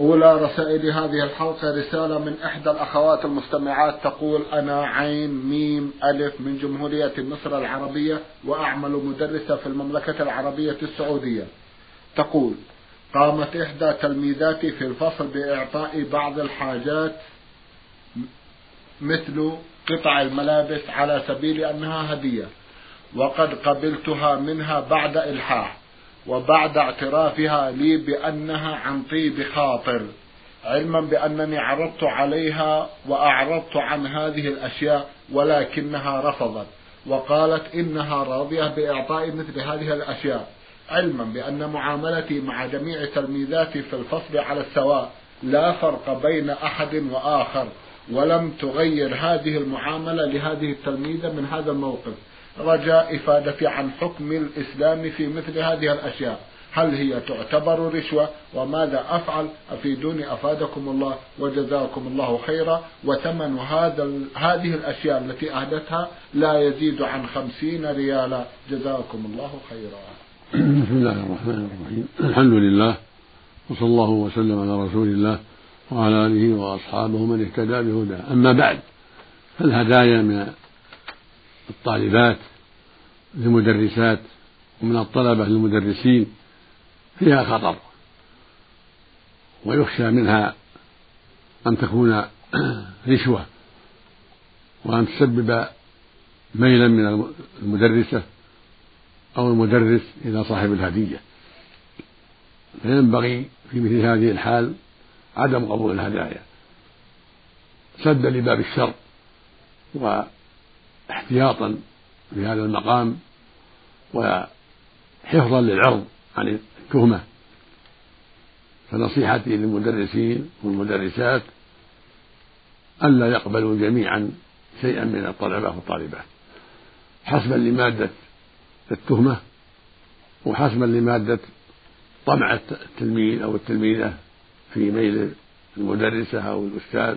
أولى رسائل هذه الحلقة رسالة من إحدى الأخوات المستمعات تقول أنا عين ميم ألف من جمهورية مصر العربية وأعمل مدرسة في المملكة العربية السعودية. تقول قامت إحدى تلميذاتي في الفصل بإعطاء بعض الحاجات مثل قطع الملابس على سبيل أنها هدية وقد قبلتها منها بعد إلحاح. وبعد اعترافها لي بأنها عن طيب خاطر علما بأنني عرضت عليها وأعرضت عن هذه الأشياء ولكنها رفضت وقالت إنها راضية بإعطاء مثل هذه الأشياء علما بأن معاملتي مع جميع تلميذاتي في الفصل على السواء لا فرق بين أحد وآخر ولم تغير هذه المعاملة لهذه التلميذة من هذا الموقف. رجاء إفادتي عن حكم الإسلام في مثل هذه الأشياء. هل هي تعتبر رشوة؟ وماذا أفعل؟ أفيدوني. أفادكم الله وجزاكم الله خيرا. وثمن هذا هذه الأشياء التي أهدتها لا يزيد عن خمسين ريالا. جزاكم الله خيرا. بسم الله الرحمن الرحيم. الحمد لله وصلى الله وسلم على رسول الله وعلى آله وأصحابه من اهتدى بهداه. أما بعد فالهدايا من الطالبات للمدرسات ومن الطلبة للمدرسين فيها خطر ويخشى منها أن تكون رشوة وأن تسبب ميلا من المدرسة أو المدرس إلى صاحب الهدية. فينبغي في مثل هذه الحال عدم قبول الهدايا سدا لباب الشر واحتياطا في هذا المقام وحفظا للعرض عن التهمة. فنصيحتي للمدرسين والمدرسات ألا يقبلوا جميعا شيئا من الطلبة والطالبات حسبا لمادة التهمة وحسبا لمادة طمع التلميذ أو التلميذة في ميل المدرسة أو الأستاذ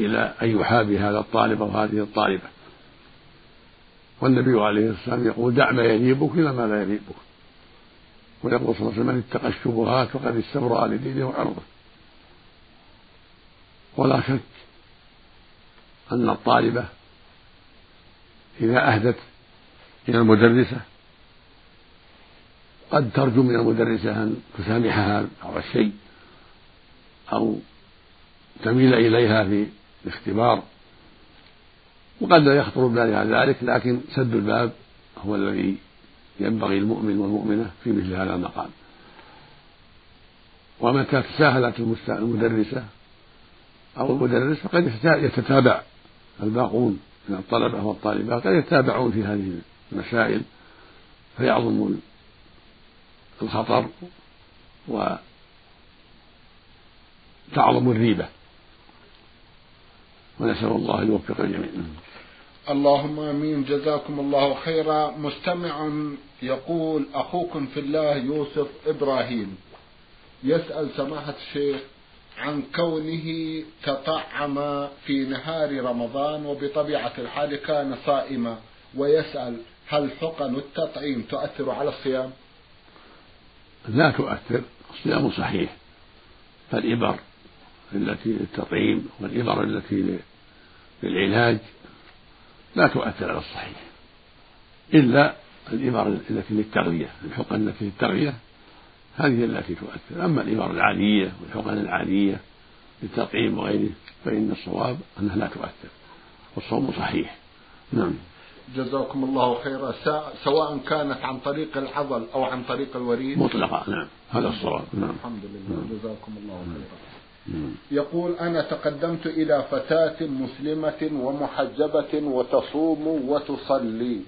إلى أن يحابي هذا الطالب أو هذه الطالبة. والنبي عليه الصلاة والسلام يقول دع ما يليبك إلى ما لا يليبك ويقول صلى الله عليه وسلم من اتقى الشبهات فقد استبرأ لدينه وعرضه. ولا شك أن الطالبة إذا أهدت إلى المدرسة قد ترجو من المدرسة أن تسامحها بعض الشيء أو تميل إليها في الاختبار. وقد لا يخطر ببالها ذلك لكن سد الباب هو الذي ينبغي المؤمن والمؤمنة في مثل هذا المقام. ومتى تساهلت المدرسة أو المدرس فقد يتتابع الباقون من الطلبة والطالبات قد يتابعون في هذه المسائل فيعظم الخطر وتعظم الريبة. ونسأل الله أن يوفق الجميع اللهم آمين. جزاكم الله خيرا. مستمع يقول أخوكم في الله يوسف إبراهيم. يسأل سماحة الشيخ عن كونه تطعم في نهار رمضان وبطبيعة الحال كان صائما ويسأل هل حقن التطعيم تؤثر على الصيام؟ لا تؤثر الصيام صحيح. فالإبر التي للتطعيم والإبر التي للعلاج لا تؤثر على الصحيح. إلا الإبر التي للتغذية الحقن التي للتغذية هذه التي تؤثر. أما الإبر العادية والحقن العادية للتطعيم وغيره فإن الصواب أنها لا تؤثر والصوم صحيح. نعم. جزاكم الله خيرا. سواء كانت عن طريق العضل أو عن طريق الوريد. مطلقة نعم. هذا الصواب نعم. الحمد لله. نعم. جزاكم الله خيرا. يقول أنا تقدمت إلى فتاة مسلمة ومحجبة وتصوم وتصلي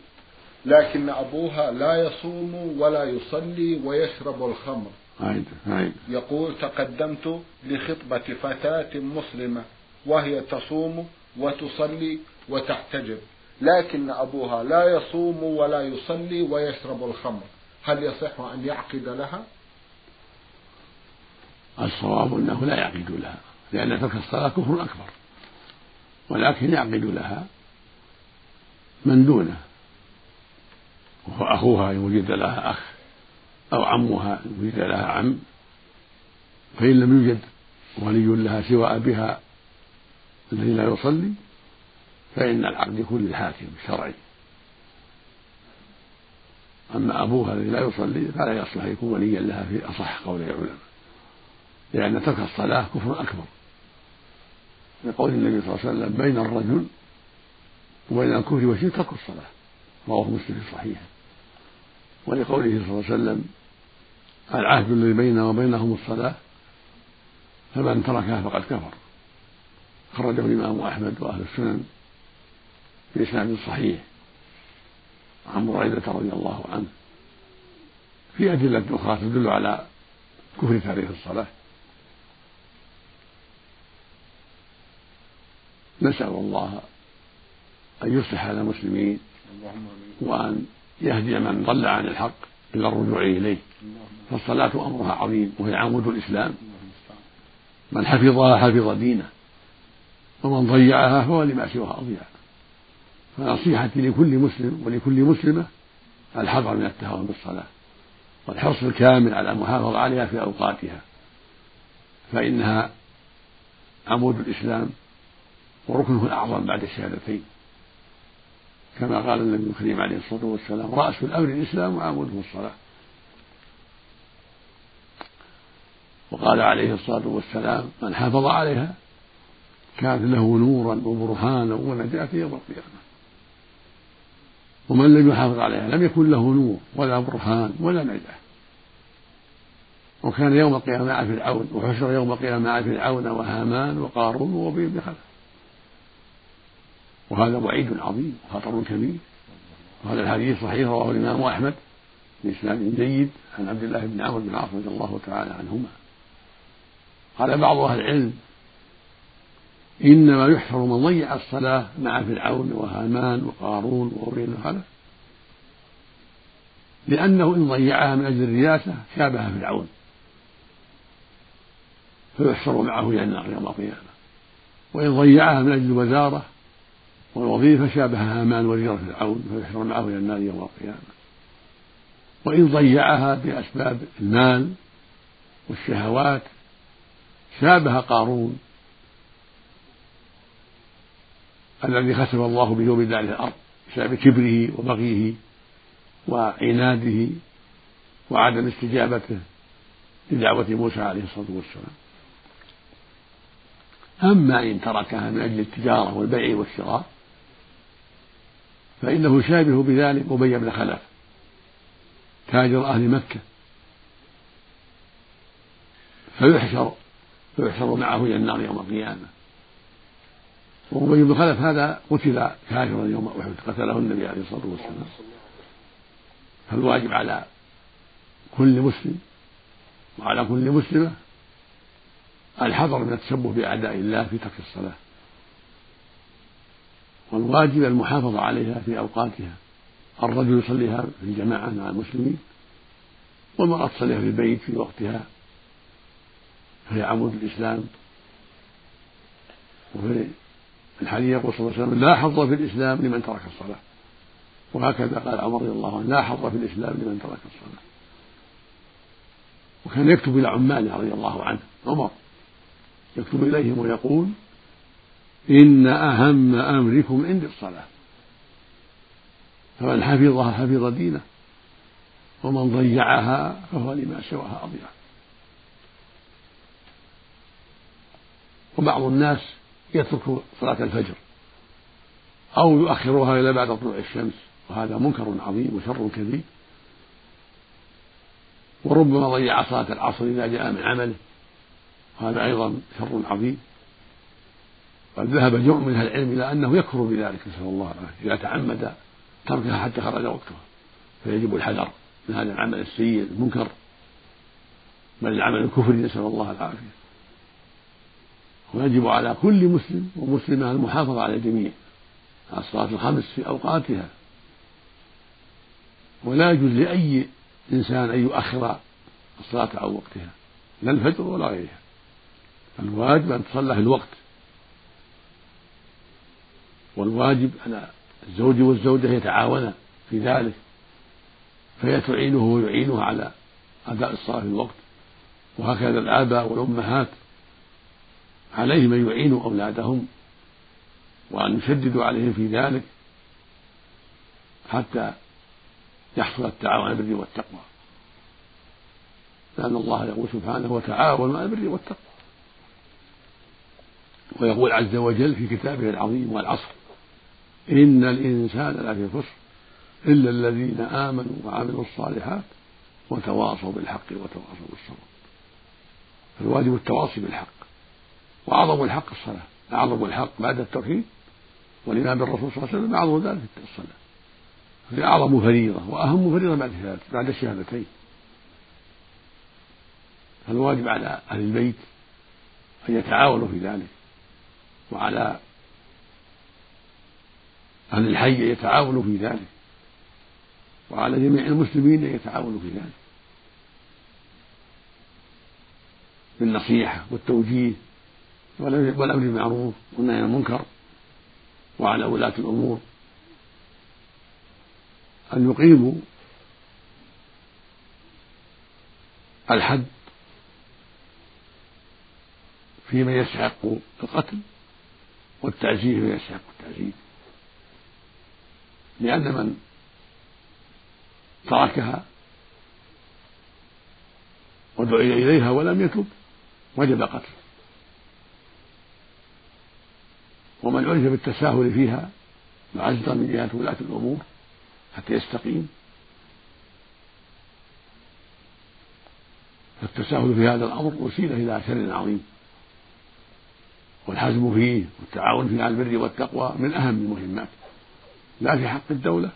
لكن أبوها لا يصوم ولا يصلي ويشرب الخمر. عيد عيد يقول تقدمت لخطبة فتاة مسلمة وهي تصوم وتصلي وتحتجب لكن أبوها لا يصوم ولا يصلي ويشرب الخمر. هل يصح أن يعقد لها؟ الصواب أنه لا يعقد لها لأن ترك الصلاة كفر أكبر. ولكن يعقد لها من دونه. وهو أخوها إن وجد لها أخ أو عمها إن وجد لها عم فإن لم يوجد ولي لها سوى أبيها الذي لا يصلي فإن العقد يكون للحاكم الشرعي. أما أبوها الذي لا يصلي فلا يصلح يكون وليا لها في أصح قول العلماء. لأن ترك الصلاة كفر أكبر. لقول النبي صلى الله عليه وسلم بين الرجل وبين الكفر والشرك ترك الصلاة. رواه مسلم في صحيحه. ولقوله صلى الله عليه وسلم العهد الذي بيننا وبينهم الصلاة فمن تركها فقد كفر. خرجه الإمام أحمد وأهل السنن بإسناد صحيح. عن بريدة رضي الله عنه. في أدلة أخرى تدل على كفر تاريخ الصلاة. نسأل الله أن يصلح على المسلمين وأن يهدي من ضل عن الحق إلى الرجوع إليه. فالصلاة أمرها عظيم وهي عمود الإسلام. من حفظها حفظ دينه ومن ضيعها فهو لما سواها أضيع. فنصيحتي لكل مسلم ولكل مسلمة الحذر من التهاون بالصلاة والحرص الكامل على المحافظة عليها في أوقاتها فإنها عمود الإسلام وركنه الأعظم بعد الشهادتين. كما قال النبي الكريم عليه الصلاة والسلام رأس الأمر الإسلام وعموده الصلاة. وقال عليه الصلاة والسلام من حافظ عليها كانت له نورا وبرهانا ونجاة يوم القيامة. ومن لم يحافظ عليها لم يكن له نور ولا برهان ولا نجأة. وكان يوم القيامة مع فرعون وحشر يوم القيامة مع فرعون وهامان وقارون وأبي بن خلف. وهذا وعيد عظيم وخطر كبير. وهذا الحديث صحيح رواه الإمام أحمد بإسناد جيد عن عبد الله بن عمرو بن العاص رضي الله تعالى عنهما. قال بعض أهل العلم إنما يحشر من ضيع الصلاة مع فرعون وهامان وقارون بن خلف لأنه إن ضيعها من أجل الرياسة شابه فرعون. فيحشر معه إلى النار يوم القيامة. وإن ضيعها من أجل الوزارة والوظيفة شابه هامان وزير فرعون فيحشر معه إلى النار يوم القيامة. وإن ضيعها بأسباب المال والشهوات شابه قارون الذي خسف الله به وبداره الأرض بسبب كبره وبغيه وعناده وعدم استجابته لدعوة موسى عليه الصلاة والسلام. أما إن تركها من أجل التجارة والبيع والشراء فإنه شابه بذلك أبي بن خلف تاجر أهل مكة. فيحشر فيحشر معه إلى النار يوم القيامة. وأبي بن خلف هذا قتل كافرا يوم أحد قتله النبي عليه الصلاة والسلام. فالواجب على كل مسلم وعلى كل مسلمة الحذر من التشبه بأعداء الله في ترك الصلاة. والواجب المحافظة عليها في أوقاتها. الرجل يصليها في الجماعة مع المسلمين والمرأة تصليها في البيت في وقتها فهي عمود الإسلام. وفي الحديث يقول صلى الله عليه وسلم لا حظ في الإسلام لمن ترك الصلاة. وهكذا قال عمر رضي الله عنه لا حظ في الإسلام لمن ترك الصلاة. وكان يكتب إلى عماله رضي الله عنه عمر يكتب إليهم ويقول إن أهم أمركم عندي الصلاة. فمن حفظها حفظ دينه ومن ضيعها فهو لما سواها أضيع. وبعض الناس يترك صلاة الفجر أو يؤخرها إلى بعد طلوع الشمس وهذا منكر عظيم وشر كبير. وربما ضيع صلاة العصر إذا جاء من عمله وهذا أيضا شر عظيم. قد ذهب جمع من أهل العلم إلى أنه يكفر بذلك نسأل الله العافية. إذا تعمد تركها حتى خرج وقتها فيجب الحذر من هذا العمل السيء المنكر. بل العمل الكفري نسأل الله العافية. ويجب على كل مسلم ومسلمة المحافظة على الجميع على الصلاة الخمس في أوقاتها. ولا يجوز لأي إنسان أن يؤخر الصلاة عن وقتها لا الفجر ولا غيرها. الواجب أن تصلى في الوقت والواجب على الزوج والزوجة يتعاونا في ذلك. فهي تعينه ويعينها على أداء الصلاة في الوقت. وهكذا الآباء والأمهات عليهم أن يعينوا أولادهم وأن يشددوا عليهم في ذلك حتى يحصل التعاون على البر والتقوى. لأن الله يقول سبحانه وتعاونوا على البر والتقوى. ويقول عز وجل في كتابه العظيم والعصر إن الإنسان لفي خسر إلا الذين آمنوا وعملوا الصالحات وتواصوا بالحق وتواصوا بالصبر. فالواجب التواصي بالحق. وأعظم الحق الصلاة. أعظم الحق بعد التوحيد والإيمان بالرسول صلى الله عليه وسلم أعظم ذلك الصلاة. هي أعظم فريضة وأهم فريضة بعد بعد الشهادتين. فالواجب على أهل البيت أن يتعاونوا في ذلك وعلى أهل الحي أن يتعاونوا في ذلك وعلى جميع المسلمين أن يتعاونوا في ذلك بالنصيحة والتوجيه والأمر بالمعروف والنهي عن المنكر وعلى ولاة الأمور. أن يقيموا الحد في من يستحق القتل والتعزير فيما يستحق التعزير لأن من تركها ودعي إليها ولم يتب وجب قتله. ومن عرف بالتساهل فيها معزرا من جهة ولاة الأمور حتى يستقيم فالتساهل في هذا الأمر وسيلة إلى شر عظيم. والحزم فيه والتعاون فيه على البر والتقوى من أهم المهمات. لا في حق الدولة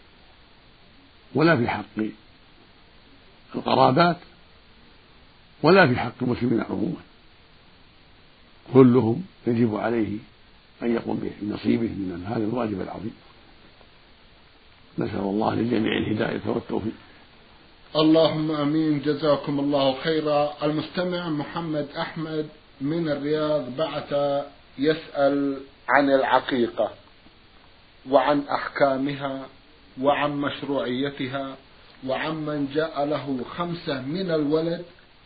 ولا في حق القرابات ولا في حق المسلمين عموما. كلهم يجب عليه أن يقوم بنصيبه من هذا الواجب العظيم. نسأل الله للجميع الهداية والتوفيق. اللهم آمين. جزاكم الله خيرا. المستمع محمد أحمد من الرياض بعث يسأل عن العقيقة. وعن أحكامها وعن مشروعيتها وعن من جاء له خمسة من الولد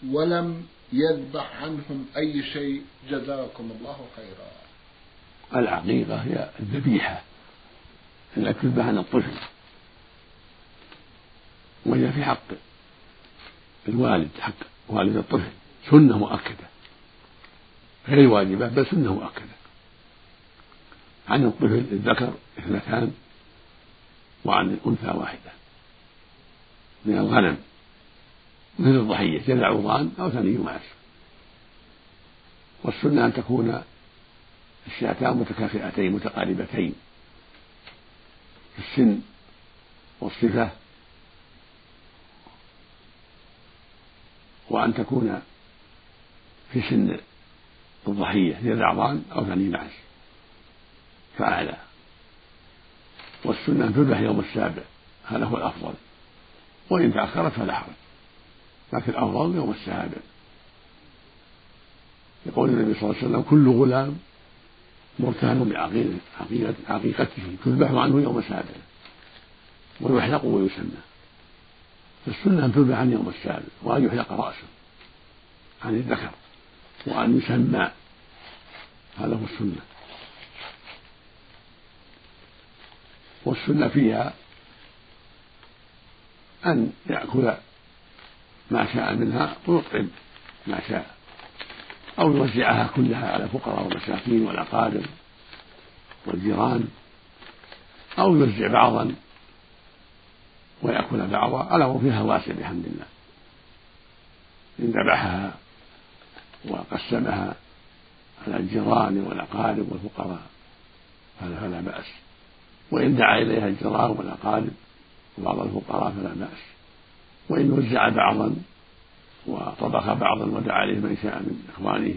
ولم يذبح عنهم أي شيء. جزاكم الله خيرا. العقيقة هي الذبيحة. التي تذبح عن الطفل. وهي في حق الوالد حق والد الطفل. سنة مؤكدة. غير واجبة بل سنة مؤكدة. عن الطفل الذكر اثنتان وعن الأنثى واحدة. من الغنم مثل الضحية جذع ضان أو ثني معز والسنة أن تكون الشاتان متكافئتين متقاربتين في السن والصفة وأن تكون في سن الضحية هي الأعضان أو ثاني معز فأعلى. والسنة تذبح يوم السابع. هذا هو الأفضل. وإن تأخرت فلا حرج. لكن الأفضل يوم السابع. يقول النبي صلى الله عليه وسلم كل غلام مرتهن بعقيقته تذبح عنه يوم السابع. ويحلق ويسمى. فالسنة أن تذبح عن يوم السابع. وأن يحلق رأسه عن الذكر وأن يسمى. هذا هو السنة. والسنة فيها أن يأكل ما شاء منها ويطعم ما شاء أو يوزعها كلها على الفقراء والمساكين والأقارب والجيران أو يوزع بعضا ويأكل بعضا الأمر فيها واسع بحمد الله. إن ذبحها وقسمها على الجيران والأقارب والفقراء فلا بأس. وإن دعا إليها الجيران والأقارب وبعض الفقراء فلا بأس. وإن وزع بعضا وطبخ بعضا ودعا إليه من شاء من إخوانه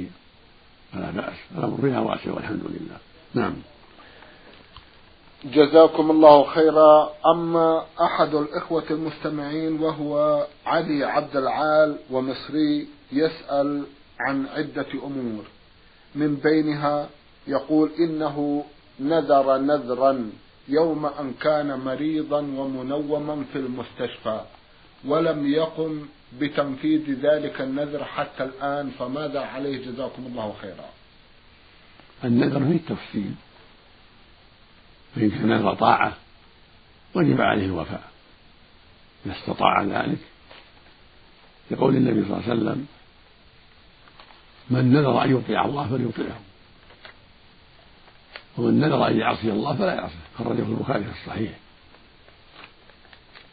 فلا بأس. الأمر فيها واسع والحمد لله. نعم. جزاكم الله خيرا. أما أحد الإخوة المستمعين وهو علي عبد العال ومصري يسأل عن عدة أمور. من بينها يقول إنه نذر نذرا يوم أن كان مريضا ومنوما في المستشفى ولم يقم بتنفيذ ذلك النذر حتى الآن فماذا عليه جزاكم الله خيرا؟ النذر فيه تفصيل فإن كان نذر طاعة وجب عليه الوفاء إذا استطاع ذلك لقول النبي صلى الله عليه وسلم من نذر أن يطيع الله فليطيعه. ومن نذر أن يعصي الله فلا يعصيه خرجه البخاري في الصحيح.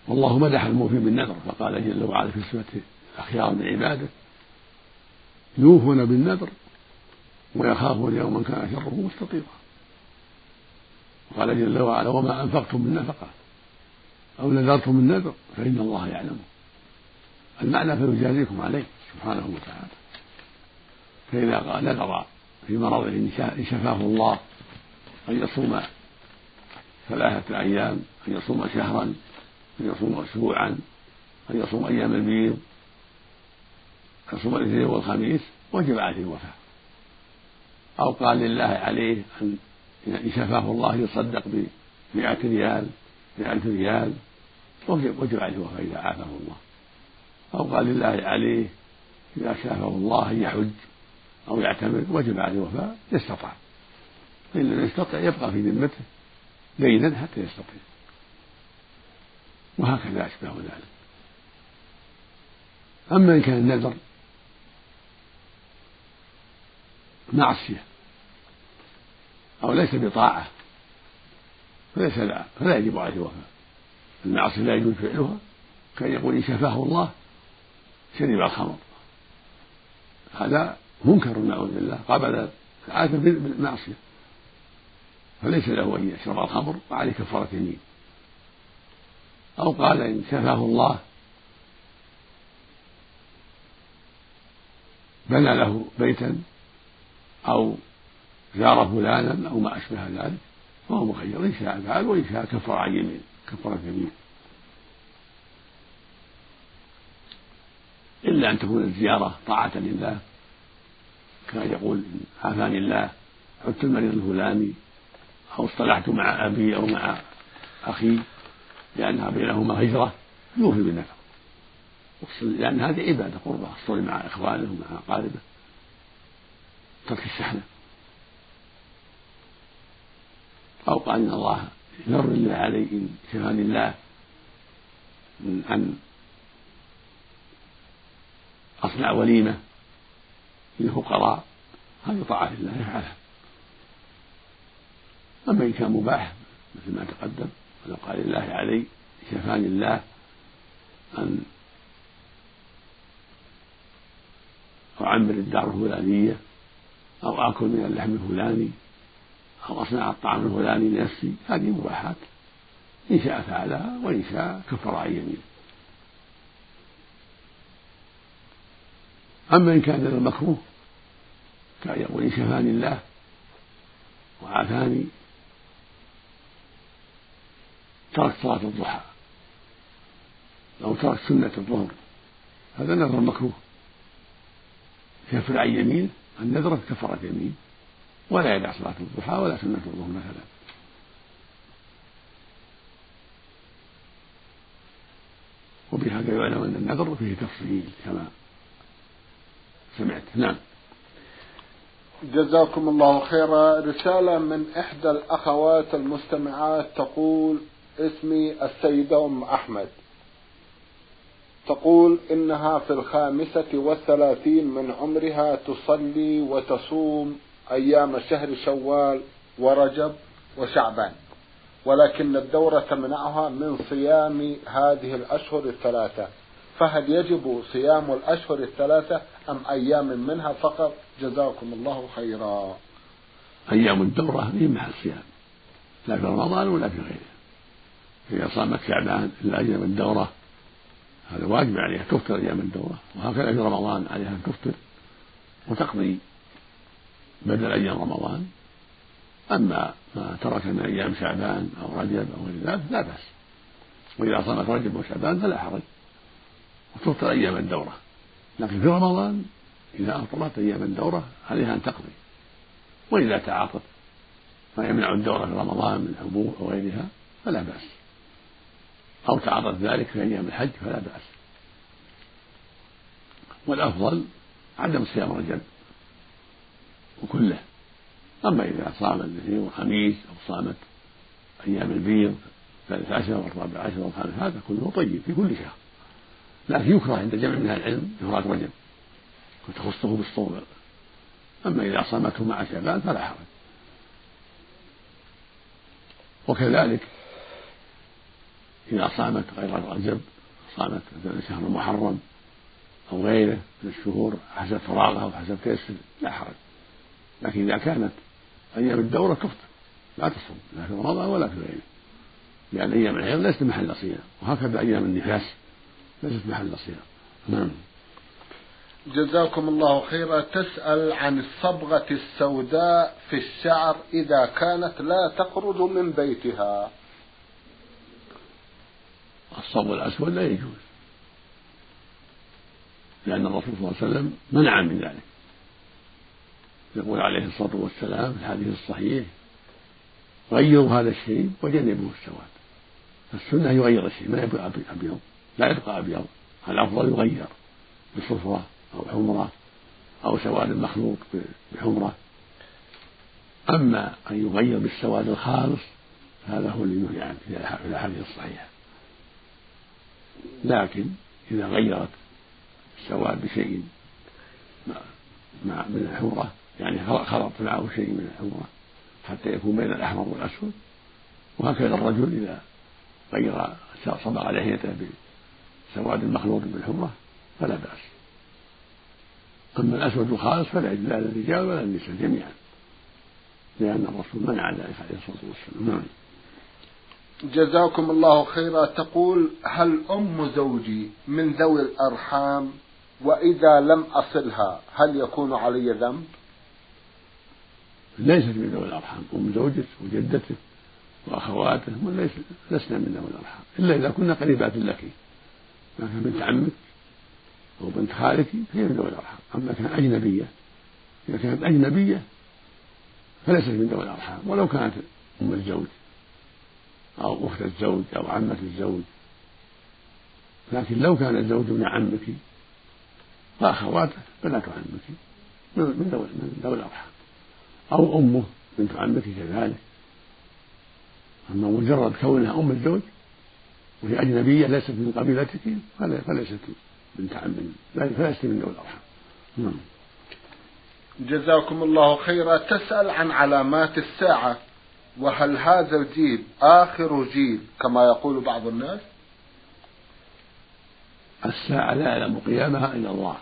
والله مدح الموفي بالنذر فقال جل وعلا في صفة الأخيار من عباده يوفون بالنذر ويخافون يوما كان شره مستطيرا. وقال جل وعلا وما أنفقتم من نفقة أو نذرتم من نذر فإن الله يعلمه المعنى فيجازيكم عليه سبحانه وتعالى. فإذا نذر في مرضه إن شفاه الله أن يصوم ثلاثة أيام أن يصوم شهرا أن يصوم أسبوعا أن يصوم أيام البيض. أن يصوم الاثنين والخميس وجب عليه الوفاء. أو قال لله عليه أن إن شفاه الله يصدق بمئة ريال بألف ريال وجب, وجب عليه الوفاء إذا عافاه الله. أو قال لله عليه إذا شافه الله أن يحج أو يعتمر وجب عليه الوفاء يستطاع. فإن لم يستطع يبقى في ذمته دينا حتى يستطيع. وهكذا أشباه ذلك. أما إن كان النذر معصية أو ليس بطاعة فليس لا فلا يجب عليه الوفاء المعصية لا يجوز فعلها كان يقول إن شفاه الله شرب الخمر. هذا منكر نعوذ بالله. قابل العافية بالمعصية. فليس له أن يشرب الخمر وعليه كفارة يمين أو قال إن شفاه الله بنى له بيتا أو زار فلانا أو ما أشبه ذلك فهو مخير. إن شاء فعل وإن شاء كفر عن يمين كفر يمين إلا أن تكون الزيارة طاعة لله كان يقول عافاني الله عدت المريض الفلاني أو اصطلحت مع أبي أو مع أخي لأنها بينهما هجرة يوفي بالنفع. لأن هذه عبادة قربة الصلاة مع إخوانه ومع أقاربه ترك الشحنة أو قال إن الله ير الله علي إن شفاني الله من أن أصنع وليمة للفقراء. هذه طاعة الله يفعلها أما إن كان مباح مثل ما تقدم ولو قال الله علي شفاني الله أن أعمر الدار الفلانية أو آكل من اللحم الفلاني أو أصنع الطعام الفلاني لنفسي هذه مباحات. إن شاء فعلها وإن شاء كفر عن يمينه. أما إن كان المكروه كان يقول إن شفاني الله وعافاني ترك صلاة الضحى. أو ترك سنة الظهر. هذا نذر مكروه. يكفر عن يمينه النذر كفرة يمين ولا يدع صلاة الضحى ولا سنة الظهر مثلا. وبهذا يعلم أن النذر فيه تفصيل كما سمعت. نعم. جزاكم الله خيرا. رسالة من إحدى الأخوات المستمعات تقول اسمي السيدة أم أحمد. تقول إنها في الخامسة والثلاثين من عمرها تصلي وتصوم أيام شهر شوال ورجب وشعبان. ولكن الدورة تمنعها من صيام هذه الأشهر الثلاثة. فهل يجب صيام الأشهر الثلاثة أم أيام منها فقط؟ جزاكم الله خيرا. أيام الدورة هي محل الصيام. لا في رمضان ولا في غيره إذا صامت شعبان إلا أيام الدورة هذا واجب عليها تفطر أيام الدورة. وهكذا في رمضان عليها أن تفطر وتقضي بدل أيام رمضان. أما ما ترك من أيام شعبان أو رجب أو غير ذلك لا بأس. وإذا صامت رجب وشعبان فلا حرج. وتفطر أيام الدورة. لكن في رمضان إذا أفطرت أيام الدورة عليها أن تقضي. وإذا تعاطت ما يمنع الدورة في رمضان من حبوب أو غيرها فلا بأس. أو تعرض ذلك في أيام الحج فلا بأس. والأفضل عدم صيام رجب وكله. أما إذا صام الاثنين والخميس أو صامت أيام البيض الثالث عشر والرابع عشر والخامس هذا كله طيب في كل شهر. لكن يكره عند جمع من العلم إفراد رجب وتخصه بالصوم. أما إذا صامته مع شعبان فلا حرج. وكذلك إذا صامت غير رجب صامت مثلا شهر محرم أو غيره من الشهور حسب فراغها أو حسب تيسر لا حرج. لكن إذا كانت أيام الدورة تفطر لا تصوم لا في رمضان ولا في غيره. لأن أيام الحيض ليست محل صيام وهكذا أيام النفاس ليست محل صيام نعم. جزاكم الله خيرا. تسأل عن الصبغة السوداء في الشعر إذا كانت لا تخرج من بيتها. الصبغ الأسود لا يجوز. لأن الرسول صلى الله عليه وسلم منع من ذلك. يقول عليه الصلاة والسلام في الحديث الصحيح غيروا هذا الشيء وجنبوا السواد. فالسنة يغير الشيء ما يبقى أبيض. لا يبقى أبيض. الأفضل يغير بصفرة أو حمرة أو سواد مخلوط بحمرة. أما أن يغير بالسواد الخالص هذا هو اللي نهي عنه في الأحاديث الصحيحة لكن إذا غيرت السواد بشيء مع من الحمرة يعني خلط معه شيء من الحمرة حتى يكون بين الأحمر والأسود وهكذا الرجل إذا غير صبغ لحيته بسواد مخلوط بالحمرة فلا بأس. أما الأسود الخالص فلا يجوز لا للرجال ولا للنساء جميعا لأن الرسول منع ذلك عليه الصلاة والسلام. نعم. جزاكم الله خيرا. تقول هل أم زوجي من ذوي الأرحام؟ وإذا لم أصلها هل يكون علي ذنب؟ ليست من ذوي الأرحام. أم زوجك وجدتك وأخواته ليس لسنا من ذوي الأرحام. إلا إذا كنا قريبات لك. لكن بنت عمك أو بنت خالك فهي من ذوي الأرحام. أما كانت أجنبية إذا كانت أجنبية فليست من ذوي الأرحام. ولو كانت أم الزوج. أو أخت الزوج أو عمة الزوج. لكن لو كان الزوج من عمك فأخواته بنات عمك من ذوي من الأرحام. أو أمه بنت عمك كذلك. أما مجرد كونها أم الزوج وهي أجنبية ليست من قبيلتك فليست بنت عم فليست من ذوي الأرحام. نعم. جزاكم الله خيرا. تسأل عن علامات الساعة. وهل هذا الجيل آخر جيل كما يقول بعض الناس؟ الساعة لا يعلم قيامها إلا الله.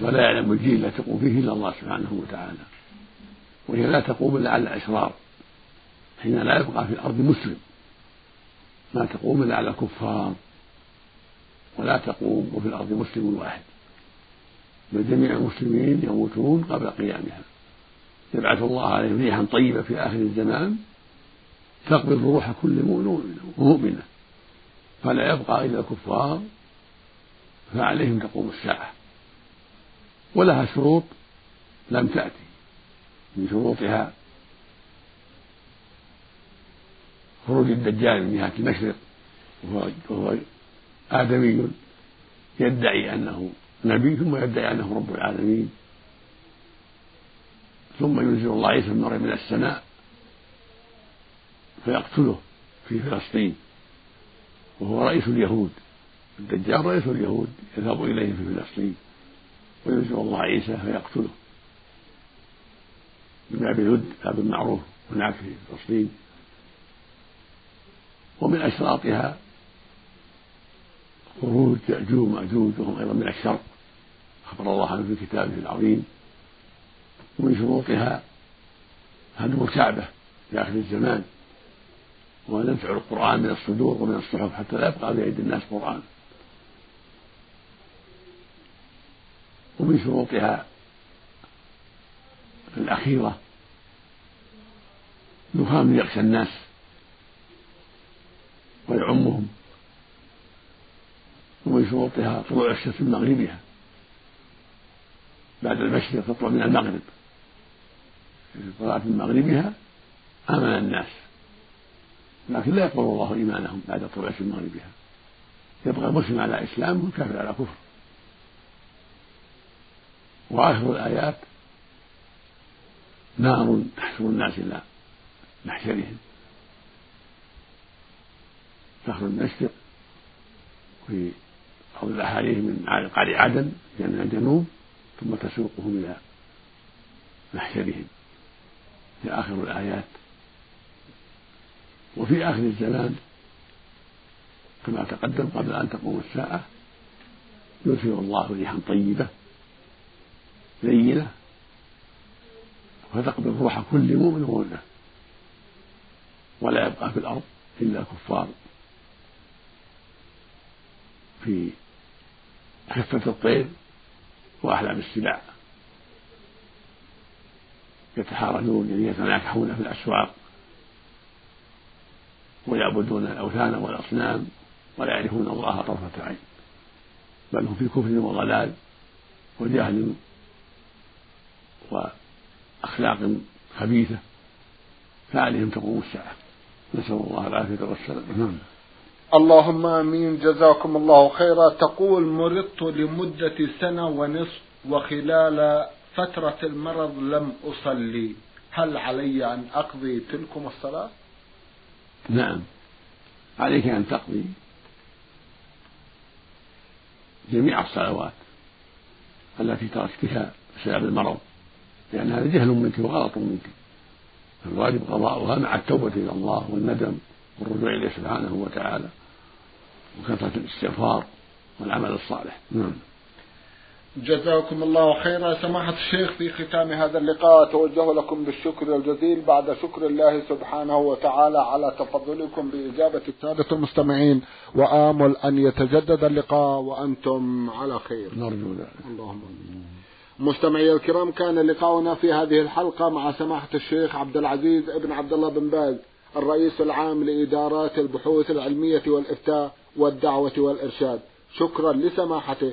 ولا يعلم الجيل لا تقوم فيه إلا الله سبحانه وتعالى. وهي لا تقوم إلا على الأشرار حين لا يبقى في الأرض مسلم. ما تقوم إلا على الكفار. ولا تقوم وفي الأرض مسلم واحد. بل جميع المسلمين يموتون قبل قيامها. يبعث الله عليهم ريحا طيبة في آخر الزمان تقبض روح كل مؤمنة فلا يبقى إلا الكفار فعليهم تقوم الساعة. ولها شروط لم تأتي. من شروطها خروج الدجال من جهة المشرق وهو آدمي يدعي أنه نبي ثم يدعي أنه رب العالمين. ثم ينزل الله عيسى بن مريم من السماء فيقتله في فلسطين وهو رئيس اليهود الدجال رئيس اليهود يذهب إليه في فلسطين وينزل الله عيسى فيقتله. من باب الود باب معروف هناك في فلسطين ومن أشراطها خروج يأجوج ومأجوج وهم أيضا من الشر أخبر الله عنه في كتابه العظيم. ومن شروطها هدم الكعبة في آخر الزمان وننفع القرآن من الصدور ومن الصحف حتى لا يبقى في أيدي الناس قرآن. ومن شروطها الأخيرة دخان يغشى الناس ويعمهم. ومن شروطها طلوع الشمس من مغربها بعد المشرق تطلع من المغرب. طلعت من مغربها آمن الناس. لكن لا يقبل الله إيمانهم بعد طلوع من مغربها. يبقى المسلم على إسلام والكافر على كفر. وآخر الآيات نار تحشر الناس إلى محشرهم. تخرج المشرق في بعض الأحاديث من قعر عدن من الجنوب ثم تسوقهم إلى محشرهم. في آخر الآيات. وفي آخر الزمان كما تقدم قبل أن تقوم الساعة يرسل الله ريحا طيبة لينة فتقبل روح كل مؤمن ومؤمنة. ولا يبقى في الأرض إلا كفار. في خفة الطير وأحلام السباع. يتحارجون يعني يتناكحون في الأسواق ويعبدون الأوثان والأصنام ولا يعرفون الله طرفة عين. بل هم في كفر وضلال وجهل وأخلاق خبيثة. فعليهم تقوم الساعة. نسأل الله العافية والسلامة نعم. اللهم آمين. جزاكم الله خيرا. تقول مرضت لمدة سنة ونصف وخلال فترة المرض لم أصلي. هل علي أن أقضي تلكم الصلاة؟ نعم. عليك أن تقضي جميع الصلوات التي تركتها بسبب المرض لأن هذا جهل منك وغلط منك. الواجب قضاؤها مع التوبة إلى الله والندم والرجوع إليه سبحانه وتعالى وكثرة الاستغفار والعمل الصالح. نعم. جزاكم الله خيرا. سماحة الشيخ في ختام هذا اللقاء أتوجه لكم بالشكر الجزيل. بعد شكر الله سبحانه وتعالى على تفضلكم بإجابة السادة المستمعين وآمل أن يتجدد اللقاء وأنتم على خير. نرجو ذلك. اللهم مستمعي الكرام كان لقاؤنا في هذه الحلقة مع سماحة الشيخ عبد العزيز ابن عبد الله بن باز الرئيس العام لإدارات البحوث العلمية والإفتاء والدعوة والإرشاد. شكرا لسماحته.